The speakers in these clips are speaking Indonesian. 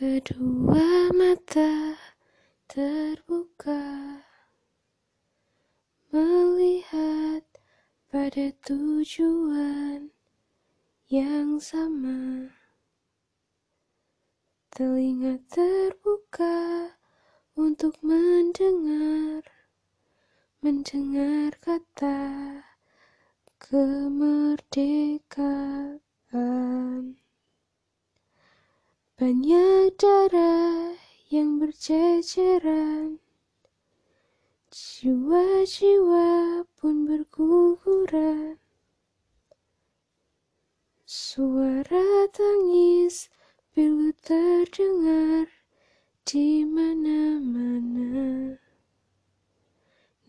Kedua mata terbuka. Melihat pada tujuan yang sama. Telinga terbuka untuk mendengar. Mendengar kata kemerdekaan banyak darah yang berceceran, jiwa-jiwa pun berguguran. Suara tangis pilu terdengar di mana-mana.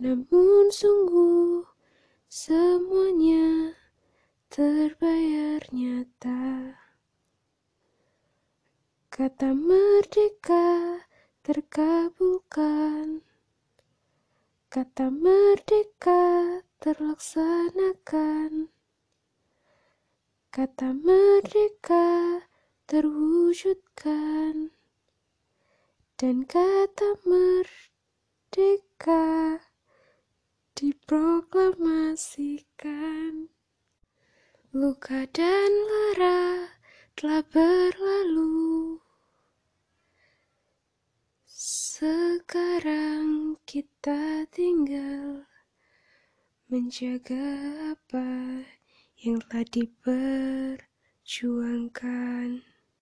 Namun sungguh semuanya terbayar nyata. Kata merdeka terkabulkan. Kata merdeka terlaksanakan. Kata merdeka terwujudkan. Dan kata merdeka diproklamasikan. Luka dan lara telah berlalu Sekarang kita tinggal menjaga apa yang telah diperjuangkan.